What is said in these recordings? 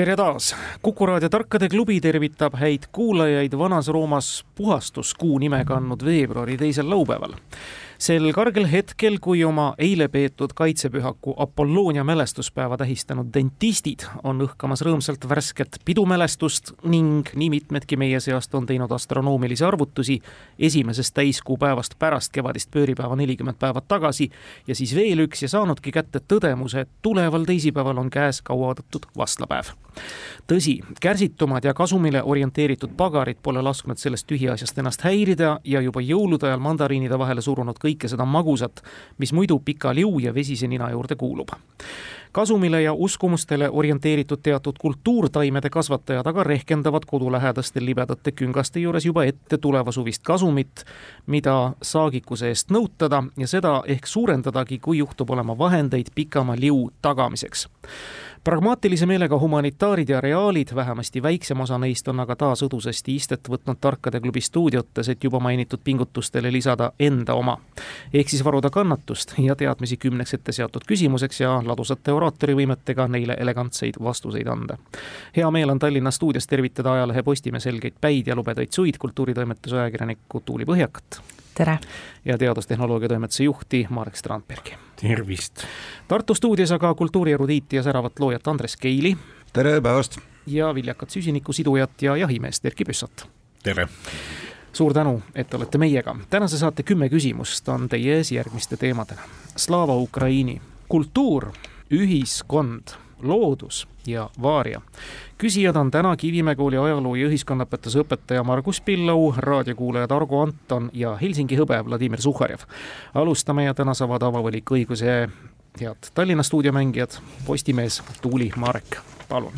tere taas, Kuku raadio Tarkade klubi tervitab häid kuulajaid Vanas-Roomas puhastuskuu nime kandnud veebruari teisel laupäeval sel kargel hetkel, kui oma eile peetud kaitsepühaku Apolloonia mälestuspäeva tähistanud dentistid on õhkamas rõõmsalt värsket pidumälestust ning nii mitmedki meie seast on teinud astronoomilisi arvutusi esimesest täiskuupäevast pärast kevadist pööripäeva nelikümmend päeva tagasi ja siis veel üks ja saanudki kätte tõdemuse, et tuleval teisipäeval on käes kauaoodatud vastlapäev. Tõsi, kärsitumad ja kasumile orienteeritud pagarid pole lasknud sellest tühiasjast ennast häirida ja juba jõulude ajal mandariinide vahele surunud kõike seda magusat, mis muidu pika liu ja vesise nina juurde kuulub kasumile ja uskumustele orienteeritud teatud kultuurtaimede kasvatajad aga rehkendavad kodulähedaste libedate küngaste juures juba ette tuleva suvist kasumit, mida saagikuse eest nõutada ja seda ehk suurendadagi, kui juhtub olema vahendeid pikama liu tagamiseks pragmaatilise meelega humanitaarid ja reaalid, vähemasti väiksem osa neist on aga taas õdusasti istet võtnud Tarkade klubi stuudiotes, et juba mainitud pingutustele lisada enda oma. ehk siis varuda kannatust ja teadmisi kümneks ette seatud küsimuseks ja ladusate oraatorivõimetega neile elegantseid vastuseid anda. hea meel on Tallinna stuudios tervitada ajalehe Postimehe selgeid päid ja lubedaid suid kultuuritoimetuse ajakirjanikku Tuuli Põhjakat. tere! ja teadustehnoloogia toimetuse juhti Marek Strandbergi tervist! Tartu stuudios aga kultuurierudiiti ja säravat loojat Andres Keili. tere päevast! ja viljakat süsinikusidujat ja jahimeest Erkki Püssat. tere! suur tänu, et olete meiega. tänase saate kümme küsimust on teie ees järgmiste teemadena. Slava Ukraini, kultuur, ühiskond loodus ja vaaria. küsijad on täna Kivimäe kooli ajaloo ja ühiskonnaõpetuse õpetaja Margus Pillau, raadiokuulajad Argo Anton ja Helsingi hõbe Vladimir Suhharjev. alustame ja täna saavad avavaliku õiguse head Tallinna stuudiomängijad, Postimees Tuuli Marek, palun.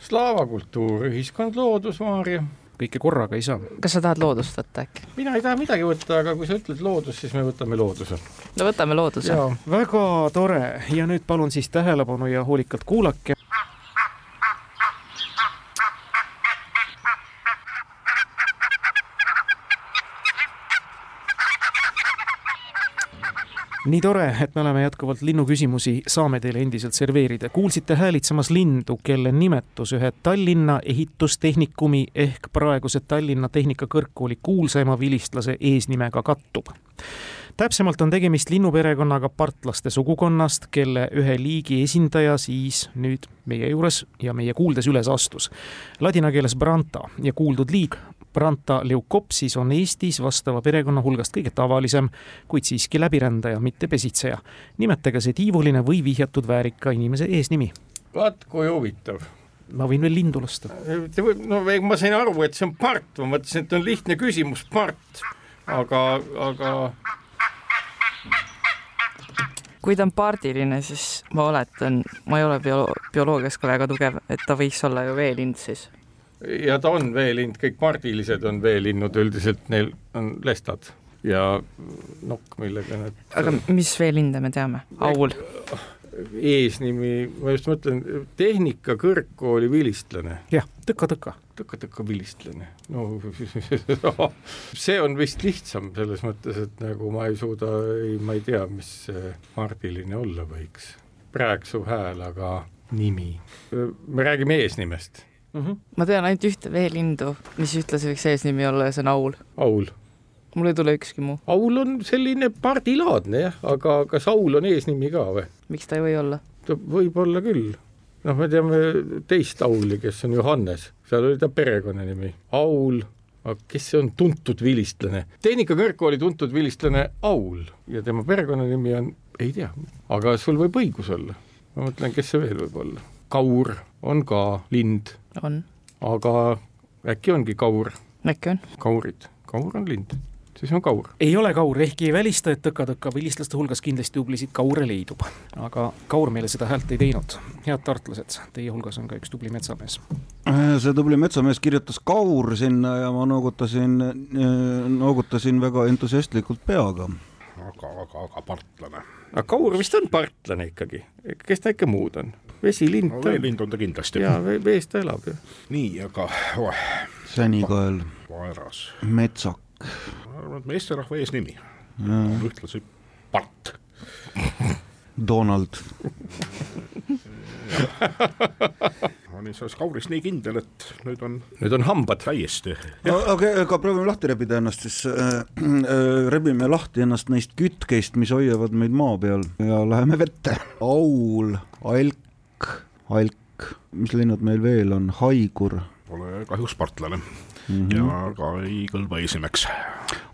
Slava kultuur, ühiskond, loodus, vaaria kõike korraga ei saa. kas sa tahad loodust võtta äkki? mina ei taha midagi võtta, aga kui sa ütled loodus, siis me võtame looduse. no võtame looduse. väga tore ja nüüd palun siis tähelepanu ja hoolikalt kuulake. Nii tore, et me oleme jätkuvalt linnuküsimusi, saame teile endiselt serveerida. kuulsite häälitsemas lindu, kelle nimetus ühe Tallinna ehitustehnikumi ehk praeguse Tallinna Tehnikakõrgkooli kuulsaima vilistlase eesnimega kattub täpsemalt on tegemist linnuperekonnaga partlaste sugukonnast, kelle ühe liigi esindaja siis nüüd meie juures ja meie kuuldes üles astus. Ladina keeles branta ja kuuldud liig Branta leukopsis on Eestis vastava perekonna hulgast kõige tavalisem, kuid siiski läbirändaja, mitte pesitseja. nimetage see tiivuline või vihjatud väärika inimese eesnimi. vaat kui huvitav ma võin veel lindu lasta. no ma sain aru, et see on part, ma mõtlesin, et on lihtne küsimus, part, aga, aga kui ta on pardiline, siis ma oletan, ma ei ole biolo-, bioloogias ka väga tugev, et ta võiks olla ju veelind siis ja ta on veelind, kõik pardilised on veelinnud, üldiselt neil on lestad ja nokk, millega nad. aga mis veelinde me teame, aul? eesnimi, ma just mõtlen, Tehnikakõrgkooli vilistlane. jah, tõka-tõka. tõka-tõka vilistlane, no see on vist lihtsam selles mõttes, et nagu ma ei suuda, ei, ma ei tea, mis pardiline olla võiks. Rääksuv hääl, aga nimi. me räägime eesnimest mm. -hmm. ma tean ainult ühte veelindu, mis ühtlasi võiks eesnimi olla ja see on aul. aul. mul ei tule ükski muu. aul on selline pardilaadne jah, aga kas aul on eesnimi ka või? miks ta ei või olla? ta võib olla küll. noh, me teame teist auli, kes on Johannes, seal oli ta perekonnanimi, aul aga kes see on tuntud vilistlane? Tehnikakõrgkooli tuntud vilistlane Aul ja tema perekonnanimi on, ei tea, aga sul võib õigus olla. ma mõtlen, kes see veel võib olla. Kaur on ka lind on. aga äkki ongi kaur? äkki on. kaurid, kaur on lind, siis on kaur. ei ole kaur, ehkki ei välista, et tõka-tõka vilistlaste hulgas kindlasti tublisid kaure leidub. aga kaur meile seda häält ei teinud. head tartlased, teie hulgas on ka üks tubli metsamees. see tubli metsamees kirjutas kaur sinna ja ma noogutasin, noogutasin väga entusiastlikult peaga. aga, aga, aga partlane. Aga kaur vist on partlane ikkagi, kes ta ikka muud on? vesilind no, veelind on ta kindlasti. jaa, vees ta elab ju. nii, aga oh. sänikael. vaeras. metsak. ma arvan, et meesterahva eesnimi on ühtlasi part. Donald olin selles kauris nii kindel, et nüüd on. nüüd on hambad. täiesti. aga, aga proovime lahti rebida ennast siis äh,, äh, rebime lahti ennast neist kütkeist, mis hoiavad meid maa peal ja läheme vette. aul, alk, alk, mis linnud meil veel on, haigur. Pole kahjuks partlane mm. -hmm. ja ka ei kõlba esimeks.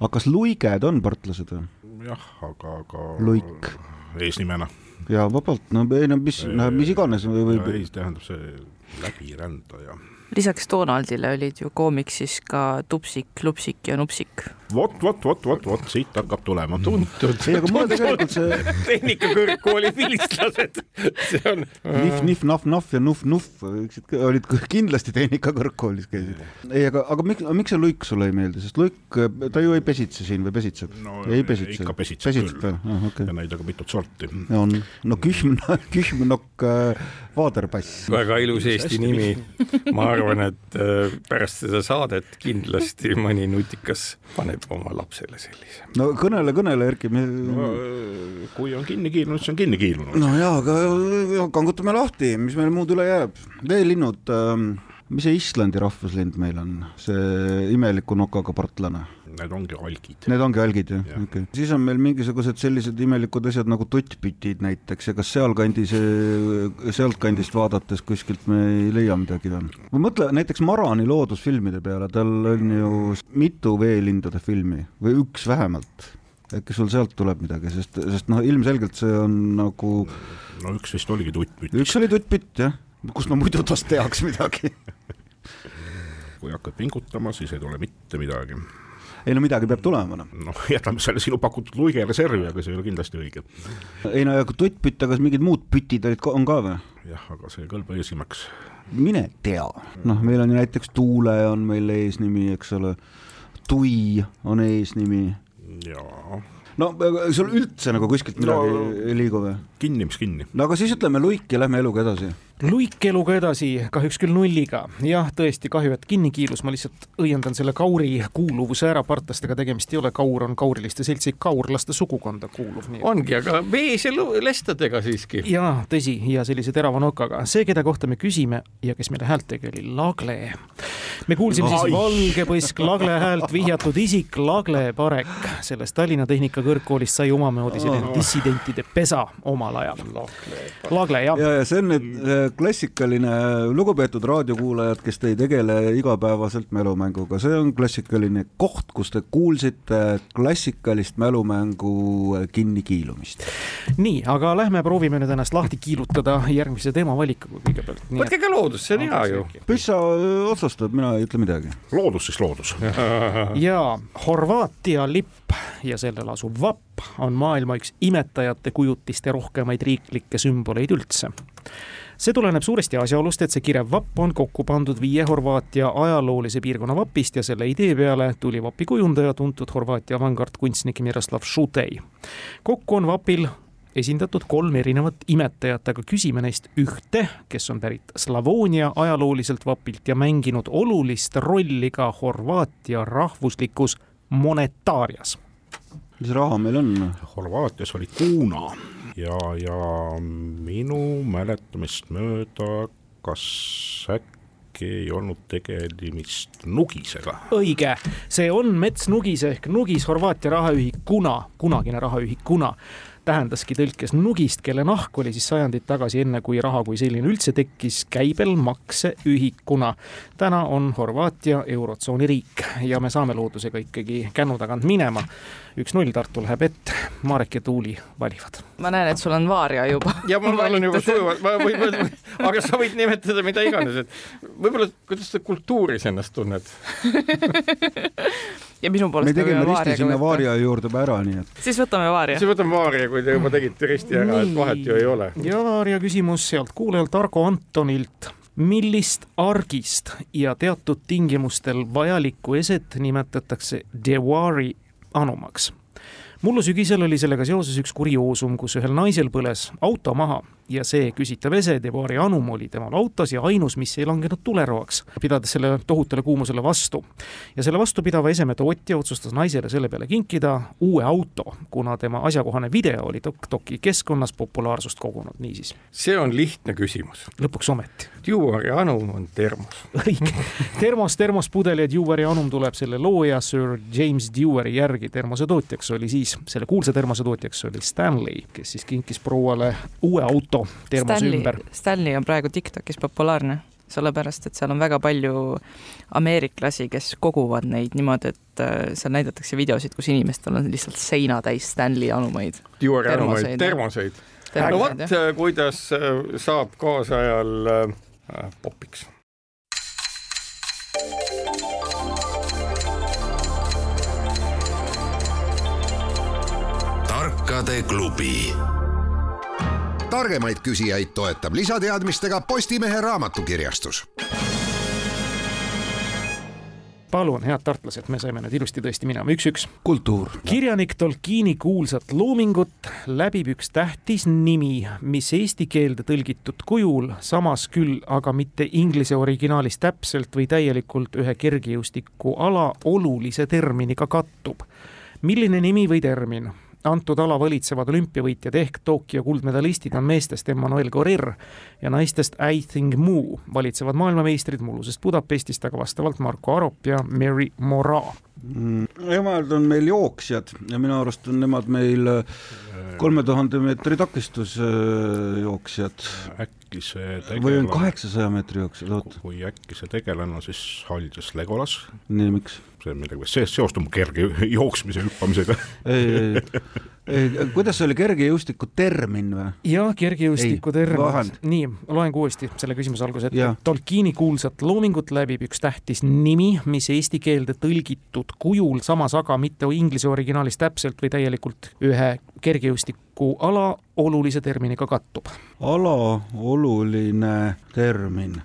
aga kas luiged on partlased või? jah, aga, aga. luik. eesnimena. Ja vabalt, no ei no mis, no mis iganes võib. ei, tähendab see läbirändaja. Lisaks Donaldile olid ju koomiksis ka Tupsik, Lupsik ja Nupsik. vot, vot, vot, vot, vot siit hakkab tulema. tuntud. ei, aga mulle tegelikult see tehnikakõrgkooli vilistlased, see on. Nihv, nihv, nahv, nahv ja nuhv, nuhv olid kindlasti tehnikakõrgkoolis käisid. ei, aga, aga miks, miks see luik sulle ei meeldi, sest luik, ta ju ei pesitse siin või pesitseb no,? ei pesitse. ikka pesitseb, pesitseb küll. ah, okay. ja neid on ka mitut sorti. on, no kühm, kühmnokk äh, vaaderpass. väga ilus eesti nimi. ma arvan, et äh, pärast seda saadet kindlasti mõni nutikas paneb oma lapsele sellise. no kõnele, kõnele, Erki me.... No, kui on kinni kiilunud, siis on kinni kiilunud. no jaa, aga kangutame lahti, mis meil muud üle jääb. veelinnud ähm,, mis see Islandi rahvuslind meil on, see imeliku nokaga partlane? Need ongi algid. Need ongi algid jah ja., okei okay.. siis on meil mingisugused sellised imelikud asjad nagu tuttpütid näiteks ja kas sealkandis, sealtkandist vaadates kuskilt me ei leia midagi või? ma mõtlen näiteks Marani loodusfilmide peale, tal on ju mitu veelindude filmi või üks vähemalt äkki sul sealt tuleb midagi, sest, sest noh, ilmselgelt see on nagu, no üks vist oligi tuttpütt. üks oli tuttpütt jah, kust ma muidu tast teaks midagi. kui hakkad pingutama, siis ei tule mitte midagi. Ei no midagi peab tulema noh. noh, jätame selle sinu pakutud luige reservi, aga see ei ole kindlasti õige. ei no ja kui tuttpütt, aga mingid muud pütid olid, on ka või? jah, aga see ei kõlba esimaks. mine tea, noh, meil on ju näiteks Tuule on meil eesnimi, eks ole, Tui on eesnimi. jaa. no sul üldse nagu kuskilt midagi no, ei liigu või? kinni, mis kinni. no aga siis ütleme luik ja lähme eluga edasi luik eluga edasi, kahjuks küll nulliga. jah, tõesti kahju, et kinni kiilus, ma lihtsalt õiendan selle kauri kuuluvuse ära, partlastega tegemist ei ole, kaur on kauriliste seltsi kaurlaste sugukonda kuuluv. ongi, aga vees ja lestadega siiski. jaa, tõsi, ja sellise terava nokaga. see, keda kohta me küsime ja kes meile häält tegi, oli Lagle. me kuulsime siis valgepõsk Lagle häält vihjatud isik Lagle Parek. sellest Tallinna Tehnikakõrgkoolist sai omamoodi selline dissidentide pesa omal ajal. Lagle, jah. ja, ja see on nüüd klassikaline, lugupeetud raadiokuulajad, kes te ei tegele igapäevaselt mälumänguga, see on klassikaline koht, kus te kuulsite klassikalist mälumängu kinnikiilumist. nii, aga lähme proovime nüüd ennast lahti kiilutada järgmise teemavalikuga kõigepealt. võtke ka loodus, see on hea ju. mis sa otsustad, mina ei ütle midagi. loodus siis loodus. ja Horvaatia lipp ja sellel asuv vapp on maailma üks imetajate kujutiste rohkemaid riiklikke sümboleid üldse see tuleneb suuresti asjaolust, et see kirev vapp on kokku pandud viie Horvaatia ajaloolise piirkonna vapist ja selle idee peale tuli vapi kujundaja, tuntud Horvaatia avangardkunstnik Miroslav Šutej. kokku on vapil esindatud kolm erinevat imetajat, aga küsime neist ühte, kes on pärit Slavoonia ajalooliselt vapilt ja mänginud olulist rolli ka Horvaatia rahvuslikus monetaarias. mis raha meil on? Horvaatias oli kuuna ja, ja minu mäletamist mööda, kas äkki ei olnud tegemist nugisega? õige, see on metsnugis ehk nugis Horvaatia rahaühik Kuna, kunagine rahaühik Kuna tähendaski tõlkes nugist, kelle nahk oli siis sajandid tagasi, enne kui raha kui selline üldse tekkis, käibel makseühikuna. täna on Horvaatia eurotsooni riik ja me saame loodusega ikkagi kännu tagant minema. üks-null Tartu läheb ette, Marek ja Tuuli valivad. Ma näen, et sul on vaaria juba. ja mul on juba sujuvalt, ma võin, aga sa võid nimetada mida iganes, et võib-olla, kuidas sa kultuuris ennast tunned ja minu me poolest tegime risti sinna. Vaaria juurde ära, nii et siis võtame Vaaria. siis võtame Vaaria, kui te juba tegite risti ära, et vahet ju ei ole. ja Vaaria küsimus sealt kuulajalt Argo Antonilt. millist argist ja teatud tingimustel vajalikku eset nimetatakse Dewari anumaks? Mullu sügisel oli sellega seoses üks kurioosum, kus ühel naisel põles auto maha ja see küsitav ese Dewari anum oli temal autos ja ainus, mis ei langenud tuleroaks, pidades selle tohutule kuumusele vastu ja selle vastupidava eseme tootja otsustas naisele selle peale kinkida uue auto, kuna tema asjakohane video oli TikToki keskkonnas populaarsust kogunud, niisiis see on lihtne küsimus. lõpuks ometi. Juuari anum on termos. õige, termos, termospudel ja Dewari anum tuleb selle looja Sir James Dewari järgi, termose tootjaks oli siis, selle kuulsa termose tootjaks oli Stanley, kes siis kinkis prouale uue auto termose Stanley ümber., Stanley on praegu Tiktokis populaarne, sellepärast et seal on väga palju ameeriklasi, kes koguvad neid niimoodi, et äh, seal näidatakse videosid, kus inimestel on lihtsalt seina täis Stanley anumaid. Termoseid, termoseid. no vot, kuidas äh, saab kaasajal äh, popiks. tarkade klubi targemaid küsijaid toetab lisateadmistega Postimehe raamatukirjastus palun, head tartlased, me saime nüüd ilusti tõesti minema üks-üks. kultuur. kirjanik Tolkieni kuulsat loomingut läbib üks tähtis nimi, mis eesti keelde tõlgitud kujul, samas küll aga mitte inglise originaalis täpselt või täielikult ühe kergejõustikuala olulise terminiga kattub. milline nimi või termin? Antud ala valitsevad olümpiavõitjad ehk Tokyo kuldmedalistid on meestest Emmanuel Guerrer ja naistest I Think Mu, valitsevad maailmameistrid mullusest Budapestist, aga vastavalt Marko Arop ja Mary Moraa. nemad on meil jooksjad ja minu arust on nemad meil kolme tuhande meetri takistusjooksjad äkki see või on tegelane, kaheksasaja meetri jooksjad, oot, kui äkki see tegelane on siis Haljas Legolas, nii miks? See on midagi, see seostub kerge jooksmise hüppamisega. kuidas see oli kergejõustiku termin või? ja kergejõustiku termin nii, loen uuesti selle küsimuse alguse ette Jah.. Tolkieni kuulsat loomingut läbib üks tähtis nimi, mis eesti keelde tõlgitud kujul, samas aga mitte inglise originaalis täpselt või täielikult ühe kergejõustikuala olulise terminiga kattub. ala oluline termin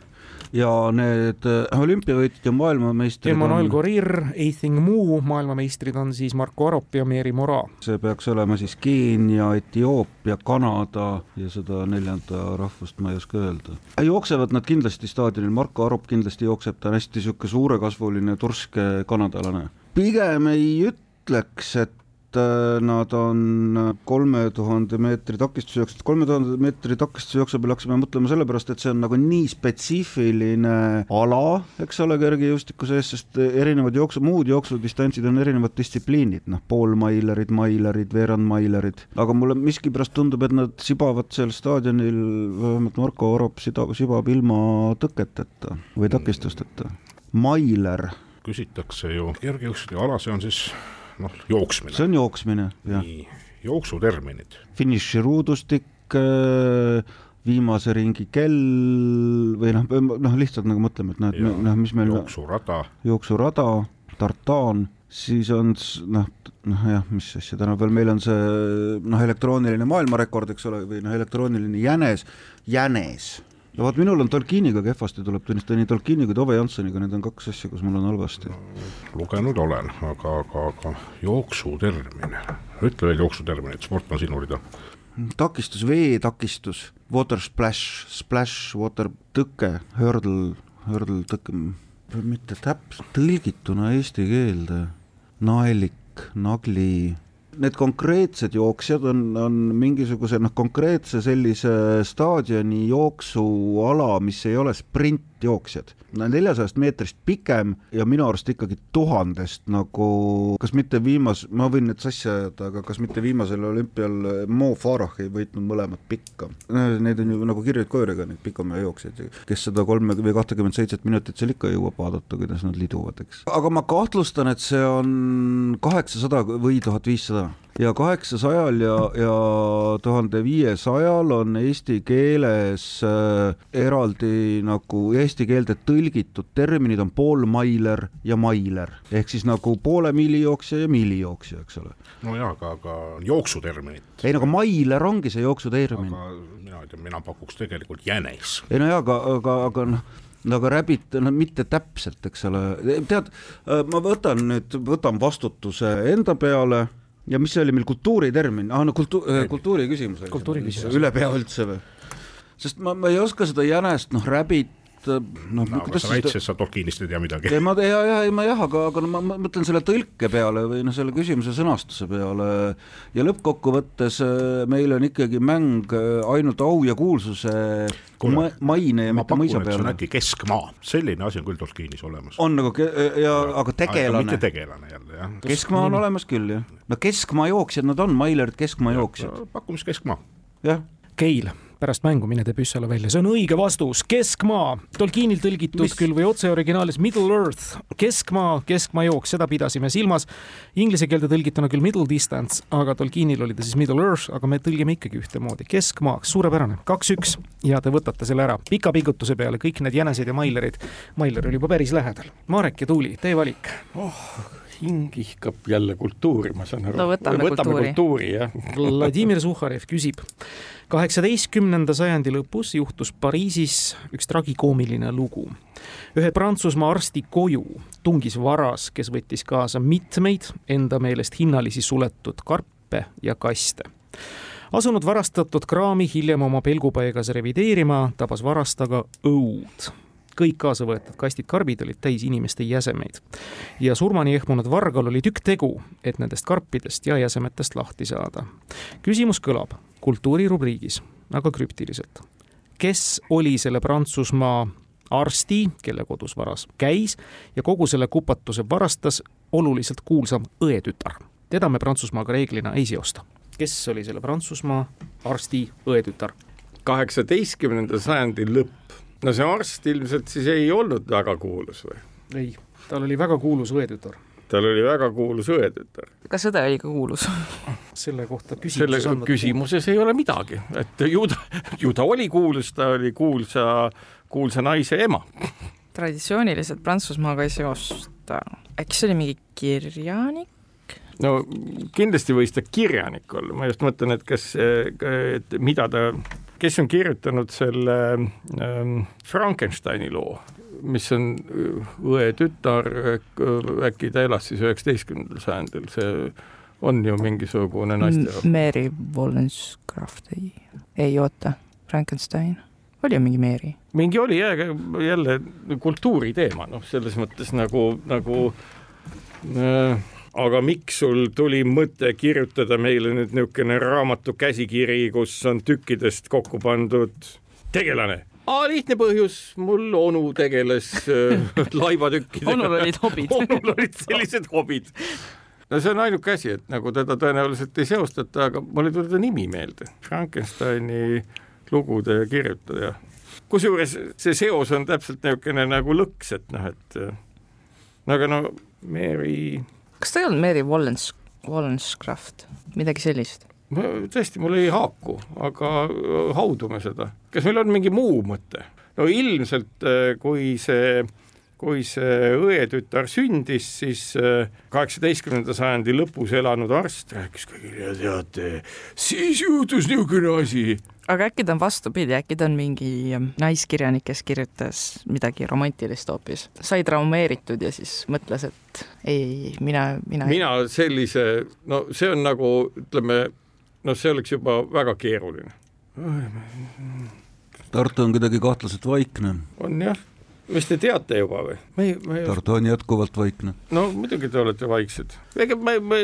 ja need äh, olümpiavõitjad ja maailmameistrid Emmanuel on, Guerrer, Ethan Mu maailmameistrid on siis Marko Arop ja Mary Moraa. see peaks olema siis Keenia, Etioopia, Kanada ja seda neljanda rahvust ma ei oska öelda. jooksevad nad kindlasti staadionil, Marko Arop kindlasti jookseb, ta on hästi niisugune suurekasvuline turske kanadalane. pigem ei ütleks, et nad on kolme tuhande meetri takistusjooksjad, kolme tuhande meetri takistusjooksu peale hakkasime mõtlema sellepärast, et see on nagu nii spetsiifiline ala, eks ole, kergejõustiku sees, sest erinevad jooksu, muud jooksudistantsid on erinevad distsipliinid, noh, poolmailerid, mailerid, veerandmailerid, aga mulle miskipärast tundub, et nad sibavad seal staadionil, vähemalt Marko Orop sida-, sibab ilma tõketeta või takistusteta. Mailer, küsitakse ju kergejõustiku ala, see on siis noh, jooksmine. see on jooksmine, jah. jooksuterminid. finiširuudustik, viimase ringi kell või noh, noh lihtsalt nagu mõtleme, et noh, et noh, mis meil jooksurada, jooksurada, tartaan, siis on noh, noh jah, mis asja täna veel, meil on see noh, elektrooniline maailmarekord, eks ole, või noh, elektrooniline jänes, jänes. Ja vot minul on Tolkieniga kehvasti, tuleb tunnistada, nii Tolkieni kui Tove Janssoniga, need on kaks asja, kus mul on halvasti. lugenud olen, aga, aga, aga jooksutermin, ütle veel jooksuterminid, sport on sinu rida. takistus, veetakistus, water splash, splash, water tõke, hurdle, hurdle tõke, mitte täpselt tõlgituna eesti keelde, naelik, nagli, need konkreetsed jooksjad on, on mingisuguse noh, konkreetse sellise staadioni jooksuala, mis ei ole sprintjooksjad, neljasajast meetrist pikem ja minu arust ikkagi tuhandest nagu, kas mitte viimas, ma võin nüüd sassi ajada, aga kas mitte viimasel olümpial Mo Farah ei võitnud mõlemat pikka. Need on ju nagu kirjuid koeriga, neid pikamäe jooksjaid, kes seda kolme või kahtekümmet seitset minutit seal ikka jõuab vaadata, kuidas nad liduvad, eks. aga ma kahtlustan, et see on kaheksasada või tuhat viissada. Ja kaheksasajal ja, ja tuhande viiesajal on eesti keeles äh, eraldi nagu eesti keelde tõlgitud terminid on poolmailer ja mailer ehk siis nagu poole miilijooksja ja miilijooksja, eks ole. no jaa, aga, aga jooksuterminit. ei no aga mailer ongi see jooksutermin. aga mina ei tea, mina pakuks tegelikult jänes. ei no jaa, aga, aga, aga noh no aga räbit, no mitte täpselt, eks ole, tead, ma võtan nüüd, võtan vastutuse enda peale ja mis see oli meil kultuuritermin, ah no kultu-, kultuuri küsimus oli. kultuuri küsimus. üle pea üldse või? sest ma, ma ei oska seda jänest, noh, räbit, noh no, aga sa väitsid, et sa Tolkienist ei tea midagi. ei, ma ja, ja, ei ma jah, aga, aga no ma, ma mõtlen selle tõlke peale või noh, selle küsimuse sõnastuse peale ja lõppkokkuvõttes äh, meil on ikkagi mäng äh, ainult au ja kuulsuse Kuule, maine ja mitte mõisa peale. see on äkki keskmaa, selline asi on küll Tolkienis olemas. on nagu ja aga tegelane. mitte tegelane jälle jah. keskmaa on olemas küll jah, no keskmaa jooksjad nad on, Mailerid keskmaa jooksjad. pakume siis keskmaa. jah. Keil pärast mängu mine tee püssale välja, see on õige vastus, keskmaa, Tolkienil tõlgitud Mis? küll või otse originaalis Middle Earth, keskmaa, keskmaa jooks, seda pidasime silmas. Inglise keelde tõlgituna küll Middle Distance, aga Tolkienil oli ta siis Middle Earth, aga me tõlgime ikkagi ühtemoodi, keskmaa, suurepärane, kaks-üks. Ja te võtate selle ära. Pika pingutuse peale, kõik need jänesed ja mailerid. Mailer oli juba päris lähedal. Marek ja Tuuli, teie valik. Oh hing ihkab jälle kultuuri, ma saan aru. no võtame, võtame kultuuri, kultuuri, jah. Vladimir Suhharev küsib kaheksateistkümnenda sajandi lõpus juhtus Pariisis üks tragikoomiline lugu. ühe Prantsusmaa arsti koju tungis varas, kes võttis kaasa mitmeid enda meelest hinnalisi suletud karpe ja kaste asunud varastatud kraami hiljem oma pelgupaigas revideerima, tabas varastaga õud kõik kaasa võetud kastid, karbid olid täis inimeste jäsemeid. ja surmani ehmunud vargal oli tükk tegu, et nendest karpidest ja jäsemetest lahti saada. küsimus kõlab kultuurirubriigis, aga krüptiliselt. kes oli selle Prantsusmaa arsti, kelle kodus varas käis ja kogu selle kupatuse varastas oluliselt kuulsam õetütar. teda me Prantsusmaaga reeglina ei seosta. kes oli selle Prantsusmaa arsti õetütar? kaheksateistkümnenda sajandi lõpp no see arst ilmselt siis ei olnud väga kuulus või? ei, tal oli väga kuulus õetütar. tal oli väga kuulus õetütar. kas õde oli ka kuulus selle kohta küsimuses selle küsimuses ei ole midagi, et ju ta, ju ta oli kuulus, ta oli kuulsa, kuulsa naise ema. traditsiooniliselt Prantsusmaaga ei seosta, äkki see oli mingi kirjanik? no kindlasti võis ta kirjanik olla, ma just mõtlen, et kas, et mida ta kes on kirjutanud selle ähm, Frankensteini loo, mis on äh, õe tütar, äh, äkki ta elas siis üheksateistkümnendal sajandil, see on ju mingisugune naisterahvas. Mary Wollstonecraft, ei, ei oota, Frankenstein, oli mingi Mary? mingi oli jah, jälle kultuuri teema, noh, selles mõttes nagu, nagu äh, aga miks sul tuli mõte kirjutada meile nüüd niisugune raamatu käsikiri, kus on tükkidest kokku pandud tegelane? Aa, lihtne põhjus, mul onu tegeles äh, laivatükkidega onul olid hobid onul olid sellised hobid. no see on ainuke asi, et nagu teda tõenäoliselt ei seostata, aga mul ei tule ta nimi meelde. Frankensteini lugude kirjutaja. kusjuures see seos on täpselt niisugune nagu lõks, et noh, et no aga no Mary kas ta ei olnud Mary Wallens, Wallenscraft, midagi sellist? tõesti, mul ei haaku, aga äh, haudume seda. kas meil on mingi muu mõte? no ilmselt, äh, kui see kui see õetütar sündis, siis äh, kaheksateistkümnenda sajandi lõpus elanud arst rääkis kõigile, teate, siis juhtus niisugune asi aga äkki ta on vastupidi, äkki ta on mingi naiskirjanik, kes kirjutas midagi romantilist hoopis, sai traumeeritud ja siis mõtles, et ei, ei, mina, mina. mina sellise, no see on nagu ütleme, noh, see oleks juba väga keeruline. Tartu on kuidagi kahtlaselt vaikne. on jah mis te teate juba või? me ei, me ei Tartu on jätkuvalt vaikne. no muidugi te olete vaiksed. ega ma, ma,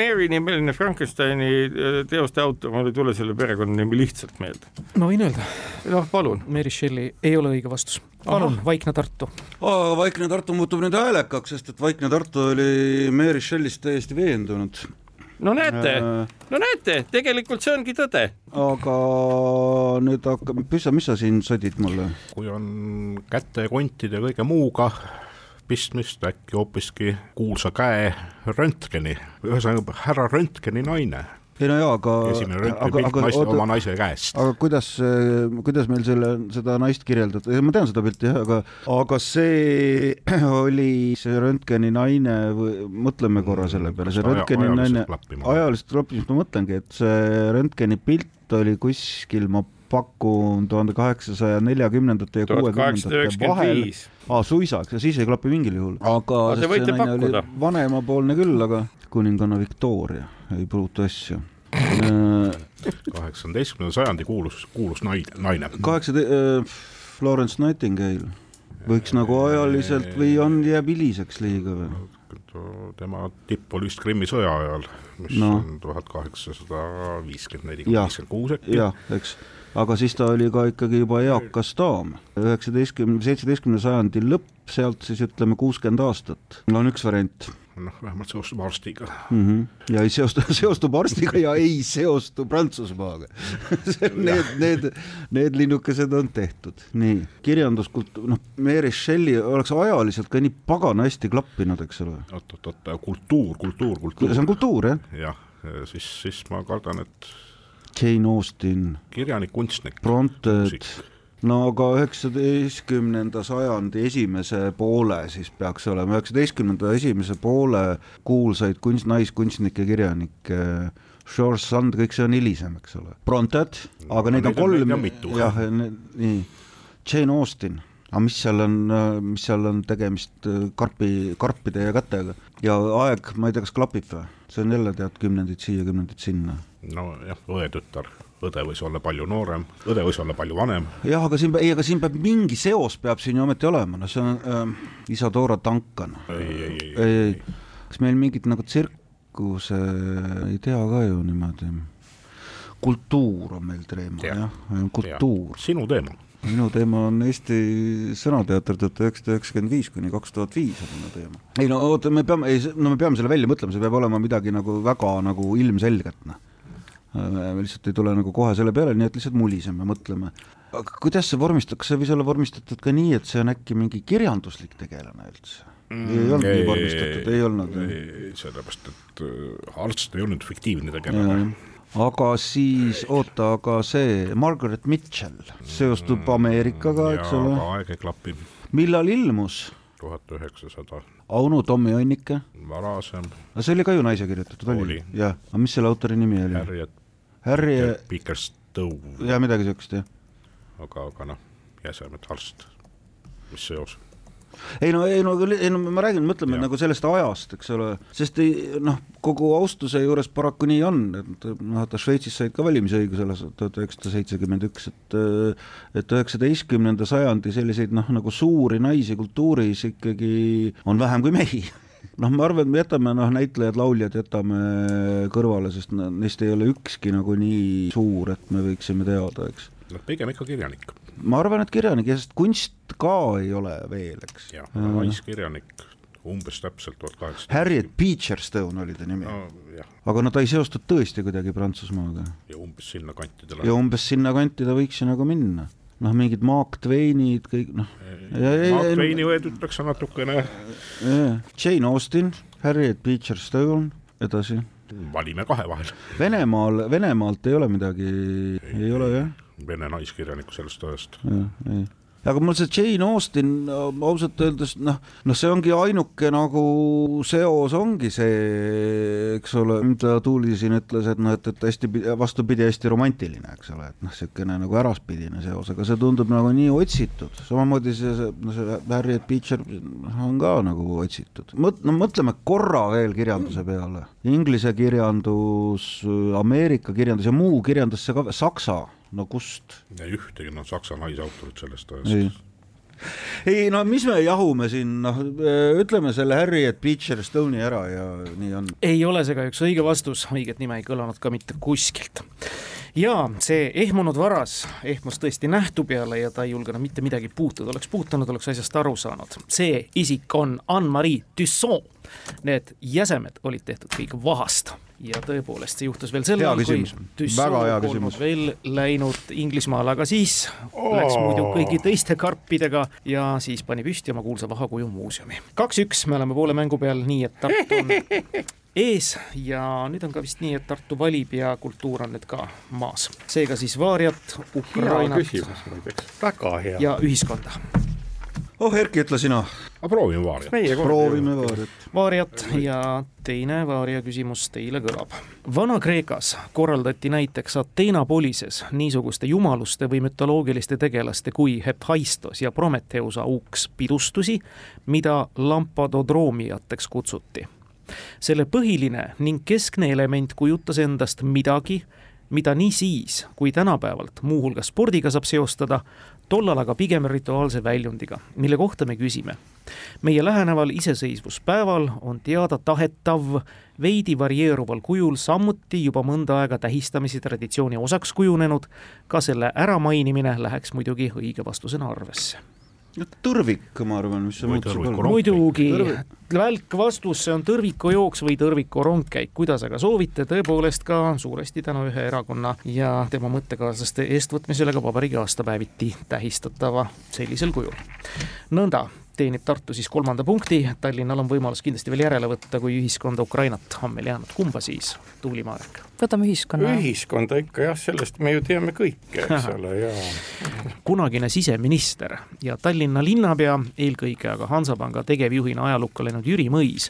Mary nimeline Frankensteini äh, teoste autor, mul ei tule selle perekonnanimi lihtsalt meelde. ma võin öelda. noh, palun. Mary Shelley ei ole õige vastus. palun, Vaikne Tartu. Vaikne Tartu muutub nüüd häälekaks, sest et Vaikne Tartu oli Mary Shelley'st täiesti veendunud no näete, äh. no näete, tegelikult see ongi tõde. aga nüüd hakkab, Püssa, mis sa siin sodid mulle? kui on käte, kontide ja kõige muuga pistmist äkki hoopiski kuulsa käe Röntgeni, ühesõnaga härra Röntgeni naine. Ei no jaa, aga esimene Röntgeni pilt naiste, oma naise käest. aga kuidas, kuidas meil selle, seda naist kirjeldada, ma tean seda pilti jah, aga, aga see oli see Röntgeni naine või mõtleme korra selle peale, see Röntgeni naine, ajaliselt klappimist ma mõtlengi, et see Röntgeni pilt oli kuskil, ma pakun tuhande kaheksasaja neljakümnendate ja kuuekümnendate vahel. aa, suisa, eks, siis ei klapi mingil juhul. aga no, see võite pakkuda. vanemapoolne küll, aga kuninganna Victoria, ei pruuta asju kaheksateistkümnenda sajandi kuulus, kuulus naine, naine. kaheksa äh,, Florence Nightingale võiks nagu ajaliselt või on, jääb hiliseks liiga või? tema tipp oli vist Krimmi sõja ajal, mis no. on tuhat kaheksasada viiskümmend neli, viiskümmend kuus äkki. jah, eks aga siis ta oli ka ikkagi juba eakas daam, üheksateistkümne, seitsmeteistkümnenda sajandi lõpp, sealt siis ütleme kuuskümmend aastat, no on üks variant noh, vähemalt seostub arstiga mm. -hmm. ja ei seostu, seostub arstiga ja ei seostu Prantsusmaaga Need, need, need linnukesed on tehtud, nii, kirjanduskultuur, noh, Mary Shelley oleks ajaliselt ka nii pagana hästi klappinud, eks ole. oot, oot, oot, kultuur, kultuur, kultuur. see on kultuur, jah? jah, siis, siis ma kardan, et Jane Austen. kirjanik, kunstnik. Bronted, no aga üheksateistkümnenda sajandi esimese poole siis peaks olema, üheksateistkümnenda esimese poole kuulsaid kunst, naiskunstnikke, kirjanikke, George Sand, kõik see on hilisem, eks ole. Bronted, aga neid on kolm, jah, nii, Jane Austen. Aga mis seal on, mis seal on tegemist karpi, karpide ja kätega? Ja aeg, ma ei tea, kas klapib või? see on jälle tead kümnendid siia, kümnendid sinna. Nojah, õetütar, õde võis olla palju noorem, õde võis olla palju vanem. jah, aga siin, ei, aga siin peab mingi seos peab siin ju ometi olema, no see on äh, Isadora Duncan. ei, ei, ei, ei, ei. kas meil mingit nagu tsirkuse ei tea ka ju niimoodi? kultuur on meil teema ja., jah, kultuur. sinu teema minu teema on Eesti Sõnateater tuhat üheksasada üheksakümmend viis kuni kaks tuhat viis on minu teema. ei no oota, me peame, ei no me peame selle välja mõtlema, see peab olema midagi nagu väga nagu ilmselget, noh Äh, me lihtsalt ei tule nagu kohe selle peale, nii et lihtsalt muliseme, mõtleme. aga kuidas see vormistatakse, see võis olla vormistatud ka nii, et see on äkki mingi kirjanduslik tegelane üldse mm,? ei olnud ei, nii vormistatud, ei olnud? sellepärast, et äh, arst ei olnud fiktiivne tegelane aga siis, oota, aga see Margaret Mitchell seostub mm, Ameerikaga, eks ole? aeg ei klapi. millal ilmus? tuhat üheksasada. Auno Tommi Annike? varasem. no see oli ka ju naise kirjutatud, oli? jah, aga mis selle autori nimi oli? Harriet Harry Bickerstone. ja midagi siukest, jah. aga, aga noh, jäsemed arst, mis seos? ei no, ei no, ei no ma räägin, mõtleme ja. nagu sellest ajast, eks ole, sest ei noh, kogu austuse juures paraku nii on, et noh, et Šveitsis said ka valimisõiguse alles tuhat üheksasada seitsekümmend üks, et et üheksateistkümnenda sajandi selliseid noh, nagu suuri naisi kultuuris ikkagi on vähem kui mehi noh, ma arvan, et me jätame noh, näitlejad, lauljad jätame kõrvale, sest neist ei ole ükski nagu nii suur, et me võiksime teada, eks. noh, pigem ikka kirjanik. ma arvan, et kirjanik, sest kunst ka ei ole veel, eks. jah, naiskirjanik umbes täpselt tuhat kaheksasada. Harriet Beecherstone oli ta nimi no,. aga no ta ei seostu tõesti kuidagi Prantsusmaaga. ja umbes sinna kanti ta läheb. ja umbes sinna kanti ta võiks ju nagu minna noh, mingid Mark Twainid, kõik noh. Mark Twaini võetakse natukene. Jane Austen, Harriet Beecher Stowe, edasi. valime kahe vahel. Venemaal, Venemaalt ei ole midagi, ei ole jah? Vene naiskirjaniku sellest ajast. ei aga mul see Jane Austen ausalt öeldes noh, noh, see ongi ainuke nagu seos ongi see, eks ole, mida Tuuli siin ütles, et noh, et, et hästi vastupidi, hästi romantiline, eks ole, et noh, niisugune nagu äraspidine seos, aga see tundub nagu nii otsitud, samamoodi see, see, no see Harriet Beecher on ka nagu otsitud. mõt-, no mõtleme korra veel kirjanduse peale, inglise kirjandus, Ameerika kirjandus ja muu kirjandus, see ka saksa no kust? ei ühtegi, noh, saksa naisautorit sellest ajast. ei no mis me jahume siin, noh ütleme selle Harriet Beecher Stone'i ära ja nii on. ei ole see kahjuks õige vastus, õiget nime ei kõlanud ka mitte kuskilt. ja see ehmunud varas ehmus tõesti nähtu peale ja ta ei julgenud mitte midagi puutuda, oleks puutunud, oleks asjast aru saanud. see isik on Anne-Marie Tussaud. Need jäsemed olid tehtud kõik vahast ja tõepoolest, see juhtus veel sel ajal, kui küsimus. Väga hea Düsseldorf küsimus. polnud veel läinud Inglismaale, aga siis läks muidu kõigi teiste karpidega ja siis pani püsti oma kuulsa vahakuju muuseumi. kaks-üks, me oleme poole mängu peal, nii et Tartu on ees ja nüüd on ka vist nii, et Tartu valib ja kultuur on nüüd ka maas. seega siis Vaariat, Ukrainat väga hea. ja ühiskonda. Oh Erki, ütle sina. aga proovime Vaaria. meie kord proovime Vaariat. Vaariat ja teine Vaaria küsimus teile kõlab. Vana-Kreekas korraldati näiteks Ateena polises niisuguste jumaluste või mütoloogiliste tegelaste kui Hephaistos ja Prometheus auks pidustusi, mida lampadodroomiateks kutsuti. selle põhiline ning keskne element kujutas endast midagi, mida nii siis kui tänapäevalt muuhulgas spordiga saab seostada, tollal aga pigem rituaalse väljundiga, mille kohta me küsime. meie läheneval iseseisvuspäeval on teada tahetav veidi varieeruval kujul samuti juba mõnda aega tähistamise traditsiooni osaks kujunenud, ka selle äramainimine läheks muidugi õige vastusena arvesse. tõrvik, ma arvan, mis see muidugi Tõrvi-, välk vastus, see on tõrvikujooks või tõrvikurongkäik, kuidas aga soovite, tõepoolest ka suuresti tänu ühe erakonna ja tema mõttekaaslaste eestvõtmisele ka vabariigi aastapäeviti tähistatava sellisel kujul. nõnda teenib Tartu siis kolmanda punkti, Tallinnal on võimalus kindlasti veel järele võtta, kui ühiskonda Ukrainat on meil jäänud, kumba siis, Tuuli Marek? võtame ühiskonna. ühiskonda ikka jah, sellest me ju teame kõike, eks ole, ja kunagine siseminister ja Tallinna linnapea, eelkõige aga Hansapanga tegevjuhina ajalukku läinud Jüri Mõis,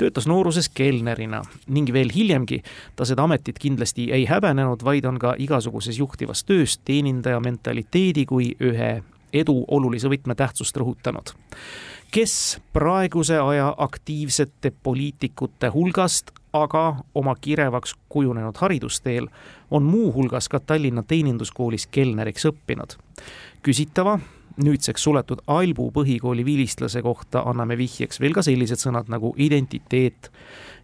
töötas nooruses kelnerina ning veel hiljemgi ta seda ametit kindlasti ei häbenenud, vaid on ka igasuguses juhtivas töös teenindaja mentaliteedi kui ühe edu olulise võtmetähtsust rõhutanud. kes praeguse aja aktiivsete poliitikute hulgast aga oma kirevaks kujunenud haridusteel on muuhulgas ka Tallinna Teeninduskoolis kelneriks õppinud. küsitava, nüüdseks suletud Albu põhikooli vilistlase kohta anname vihjeks veel ka sellised sõnad nagu identiteet